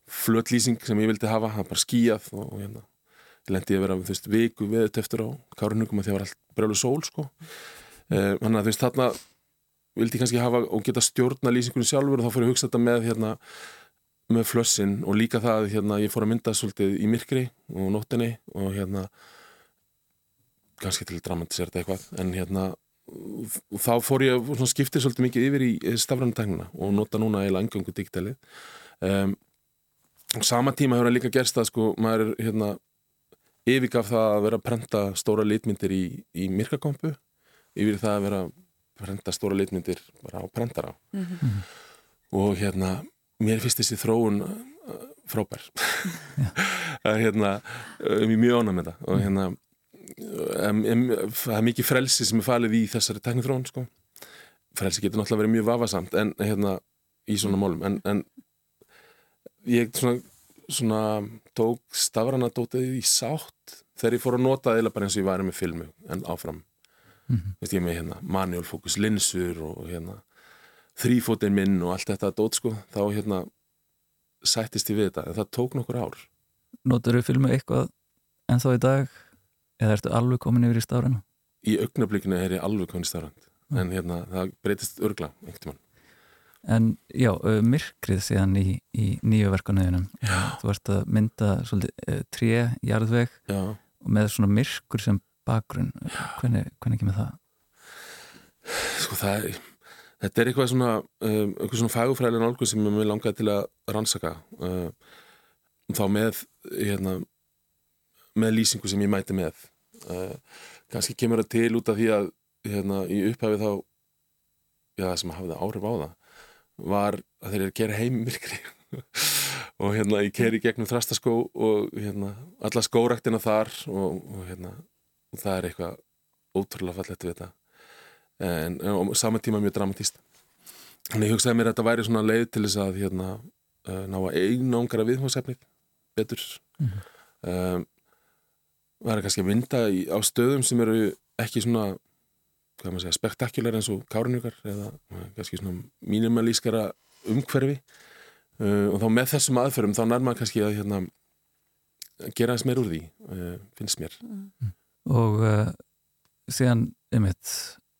flött lýsing sem ég vildi hafa, það er bara skíjað og, og hérna, ég lendi að vera þú veist, viku veðut eftir á Káruníkum vildi kannski hafa og geta stjórna lýsingunni sjálfur og þá fór ég að hugsa þetta með hérna, með flössin og líka það hérna, ég fór að mynda svolítið í myrkri og nóttinni og hérna kannski til dramatisera þetta eitthvað en hérna þá fór ég að skipta svolítið mikið yfir í stafrænutæknina og nota núna eiginlega engöngu digitali um, og sama tíma hefur það líka gerst að sko maður er hérna yfirgaf það að vera að prenta stóra litmyndir í, í myrkakompu yfir það að vera prenta stóra litmyndir bara á prentara. Mm -hmm. og hérna mér finnst þessi þróun uh, frábær. Hérna, um, ég er mjög ánað með það. Og hérna um, um, það er mikið frelsi sem er falið í þessari teknithróun sko. frelsi getur náttúrulega verið mjög vafasamt en hérna í svona málum. En, en ég svona, svona tók stafrana dótið í sátt þegar ég fór að nota eða bara eins og ég væri með filmu en áfram mm -hmm. veist ég með hérna manual focus linsur og hérna þrýfótinn minn og allt þetta dót sko þá hérna sættist ég við þetta en það tók nokkur ár Notur þú filmu eitthvað en þá í dag eða ertu alveg komin yfir í stafræna? Í augnablíkinu er ég alveg komin í stafrænd mm. en hérna það breytist örgla einhvern veginn En já, myrkrið síðan í, í nýju verkanauðunum þú ert að mynda svolítið tré, jarðveg já. og með svona myrkur sem bakgrunn hvernig, hvernig kemur það? Sko það þetta er eitthvað svona um, eitthvað svona fagufræðilega nálgu sem ég langaði til að rannsaka um, þá með hérna, með lýsingu sem ég mæti með uh, kannski kemur það til út af því að hérna, í upphæfi þá já, sem hafði áhrif á það var að þeir eru að gera heimvirkri og hérna ég keri gegnum þrastaskó og hérna alla skóraktina þar og, og hérna og það er eitthvað ótrúlega fallett við þetta. En, en saman tíma mjög dramatíst þannig ég hugsaði mér að þetta væri svona leið til þess að hérna uh, ná að eignángra viðhóðsefnið betur. Mm -hmm. um, væri kannski að vinda í, á stöðum sem eru ekki svona hvað maður segja, spektakular eins og kárunjúkar eða kannski svona mínimalískara umhverfi. Uh, og þá með þessum aðferðum þá nær maður kannski að hérna, gera þess meir úr því uh, finnst mér. Mm og uh, síðan einmitt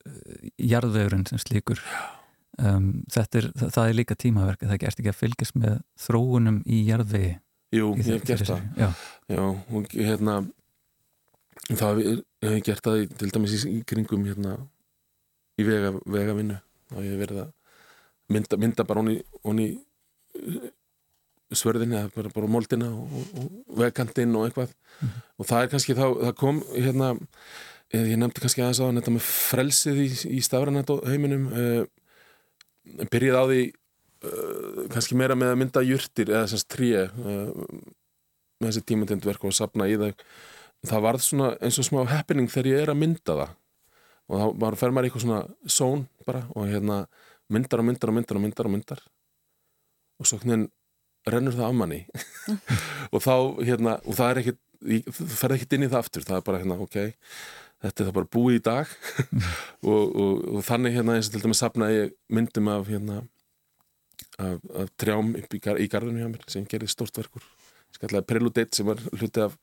uh, jarðvegurinn sem slíkur. Um, þetta er, það, það er líka tímaverk það gerst ekki að fylgjast með þróunum í jarðvegi. Jú, ég hef gert það. Já, Já og hérna það hef gert það til dæmis í kringum hérna í vega, vegavinnu. Og ég hef verið að mynda, mynda bara honni honni svörðinni eða bara, bara moldina og, og, vegkantinn og eitthvað. Mm -hmm. og það er kannski þá, það kom hérna, eh, ég nefndi kannski aðeins á þetta með frelsið í, í stafranættheiminum uh, eh, byrjið á því uh, kannski meira með að mynda júrtir eða þessast tríu uh, með þessi tímatendverk og sapna í það það varð svona eins og smá happening þegar ég er að mynda það. Og þá bara fer maður í eitthvað svona són bara og hérna myndar og myndar og myndar og myndar og myndar. Og svo hvernig rennur það af manni. Og þá hérna og það er ekkit, þú ferð ekkit inn í það aftur. Það er bara hérna, ok, þetta er það bara búið í dag. Og, og, og þannig hérna eins og til dæmis sapnaði myndum af hérna af, af trjám í, gar, í garðinu hjá mér sem gerði stort verkur skallega Preludate sem var hluti af,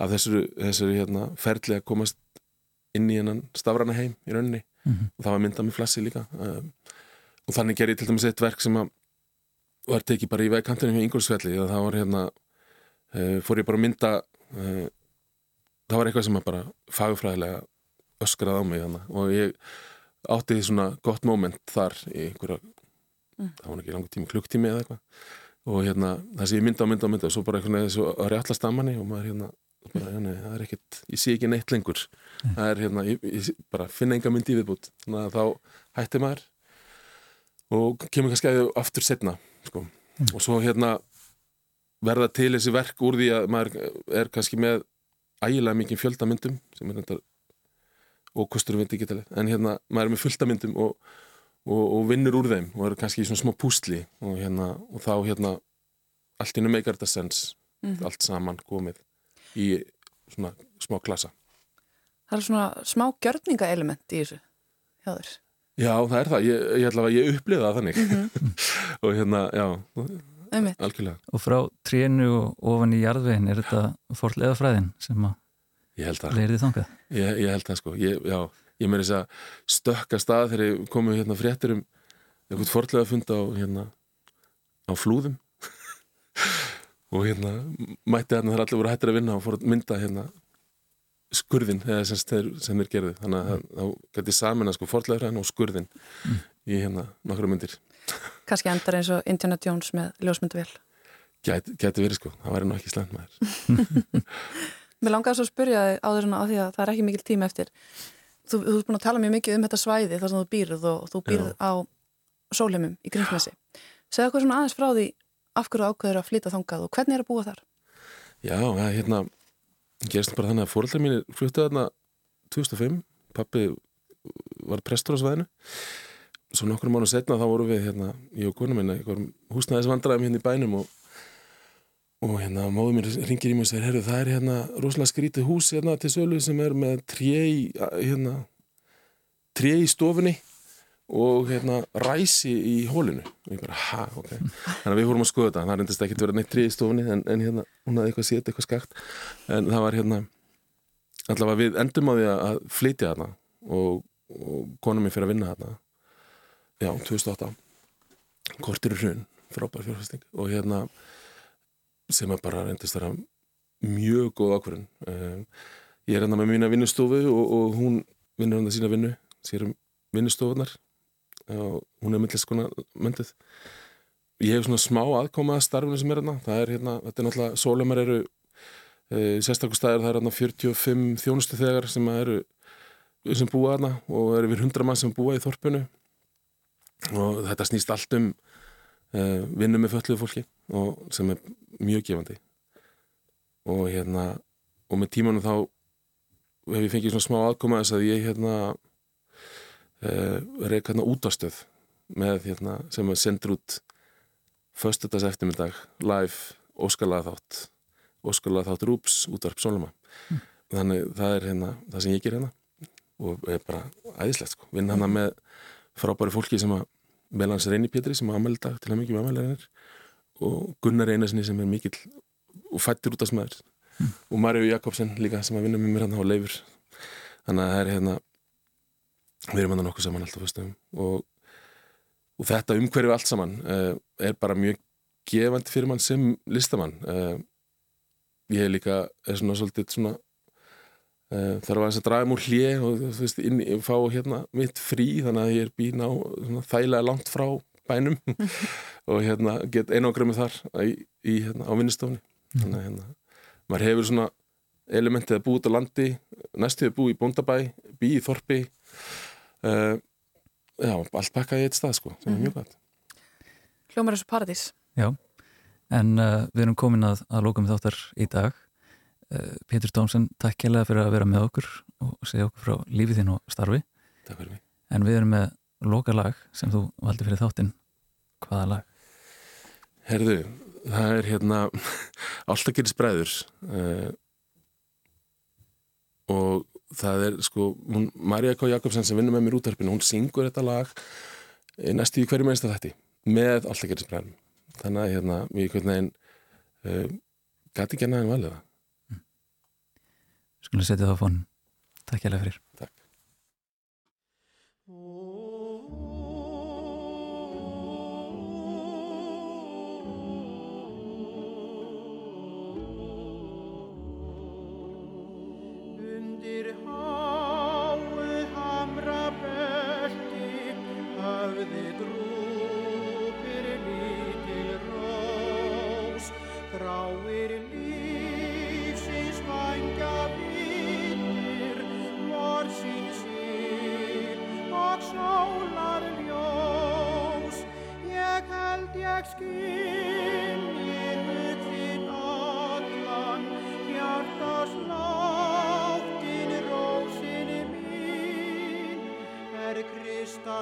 af þessari, þessari hérna ferli að komast inn í hennan stafrana heim í rauninni. Mm -hmm. og það var myndað með flassi líka. Um, og þannig gerði til dæmis eitt verk sem að er tekið bara í vegkantinu með Ingolsfelli og það var hérna uh, fór ég bara að mynda uh, það var eitthvað sem að bara fagfræðilega öskraði á mig hana. og ég átti því svona gott moment þar í einhverja mm. það var ekki langur tíma, klukktími eða eitthvað og hérna það sé ég mynda og mynda og mynda og svo bara eitthvað þessu að réttast að manni og maður hérna bara, hérna, það er ekkert, ég sé ekki neitt lengur mm. það er hérna, ég, ég bara finna enga myndi í viðbútt, þannig að þá hætti maður og kemur kannski að aftur setna sko. mm. og svo hérna verða til þessi verk úr því að maður er kannski með ægilega mikið fjöldamyndum sem er þetta og kosturum við digitalið, en hérna maður er með fulltamyndum og, og, og vinnur úr þeim og er kannski í svona smá púsli og hérna, og þá hérna allt innum meikar þetta sens Mhm. allt saman komið í svona smá klassa Það er svona smá gjörningaelement í þessu hjá þér. Já, það er það, ég, ég ætla að ég upplifa það þannig. Og hérna, já, Einmitt. algjörlega. Og frá trénu og ofan í jarðvegin er þetta forlega fræðin sem að Ég held það, leirið þangað. ég, ég held það sko. Ég, já, ég meiri þess að stökka stað þegar ég komið hérna fréttir um eitthvað forlega fund á hérna á flúðum. Og hérna mætti hérna þar allir voru hættir að vinna og fór að mynda hérna skurðin sem, þeir, gerðu þannig að þá gæti samin að sko forlega fræðin og skurðin í hérna nokkru myndir Kanski endar eins og Indiana Jones með ljósmyndavél. gæti, gæti verið sko, það væri nú ekki slæmt maður Mér langaði svo að spyrja þig á því að það er ekki mikil tíma eftir. Þú, þú ert búin að tala mjög mikið um þetta svæði þar sem þú býrð og þú býrð á sólheimum í Grímsnesi. Segðu okkur svona aðeins frá því af hverju ákveður að flytja þangað og hvernig er að búa þar? Já, hérna gerist bara þannig að fóreldrar mínir fluttu þarna 2005, pappi var prestur á svæðinu. Svo nokkur mánu setna þá vorum við hérna, ég og kona minna, húsnæðisvandræðum hérna í bænum og, og hérna móður mér ringir í mig og segir, herru það er hérna rosalega skrítið hús hérna til sölu sem er með tré í hérna tré í stofunni og hérna ræsi í hólinu. Og ég bara, ha, ok. Þannig að við fórum að skoða þetta, það reyndist ekki að vera neitt tré í stofunni en, en hérna, hún hafði eitthvað sétt, eitthvað skakt. En það var hérna allavega við endum á því að flytja þarna og, og konum mér fyrir að vinna þarna. Já, 2008 kortir hrun, frábær fjárfæsting og hérna sem að bara reyndist vera mjög góð ákvörðun. Um, ég er hérna með mína vinnustofu og, og hún vinnur hérna sína vinnu. Sér um vinnustofunar og hún er myndlist konar myndið ég hef svona smá aðkoma að starfinu sem er hérna. Það er hérna, þetta er náttúrulega sólumar eru e, sérstaklega staðir það er hérna 45 þjónustu þegar sem eru sem búa hérna og eru við 100 mann sem búa í þorpunu og þetta snýst allt um e, vinnu með fölluðu fólki og sem er mjög gefandi. Og hérna og með tímanum þá hef ég fengið svona smá aðkoma þess að ég hérna uh, reyk hérna útastöð með hérna sem er sendur út föstudags eftirmyndag live óskalega þátt óskalega þátt Rúps útvarp Sóluma þannig það er hérna það sem ég ger hérna og er bara æðislegt sko, vinn hana með frábæri fólki sem að meðlans Reyni Pétri sem að amelda til að mikið með ameldarinn og Gunnar Einarsinni sem er mikill og fættir út af smæður mm. og Marju Jakobsen líka sem að vinna með mér hann á leifur. Þannig að það er hérna við erum hann nokkuð saman alltaf fyrstum og, og þetta umhverfi allt saman uh, er bara mjög gefandi fyrir mann sem listamann. Uh, ég er líka er svona svolítið svona uh, þarf að draga múr hlje og þú veist, inn, fá hérna mitt frí þannig að ég er býn á svona, þægilega langt frá bænum. Og hérna get einangrið með þar í, í, hérna, á vinnustofni þannig að hérna, maður hefur svona elementið að búið út á landi næstuðið búið í bóndabæ, bí í þorpi uh, já, allt pakkað í eitt stað sko, sem er mjög gæt Hljómar þessu paradís. Já, en uh, við erum komin að, að lókum þáttar í dag. Uh, Pétur Tómsen, takk kærlega fyrir að vera með okkur og segja okkur frá lífið þín og starfi. Takk fyrir mig En við erum með loka lag sem þú valdi fyrir þáttinn. Hvaða lag? Herðu, það er hérna alltaf gerir spræður uh, og það er sko hún, Marja K. Jakobsen sem vinnur með mér útvarpinu hún syngur þetta lag eh, næstu í hverju mennst að þetta með alltaf gerir spræðum þannig að hérna, við hvernig einn uh, gæti ekki ennaðin valið það Skulum setja það á fónum. Takk kærlega fyrir. Takk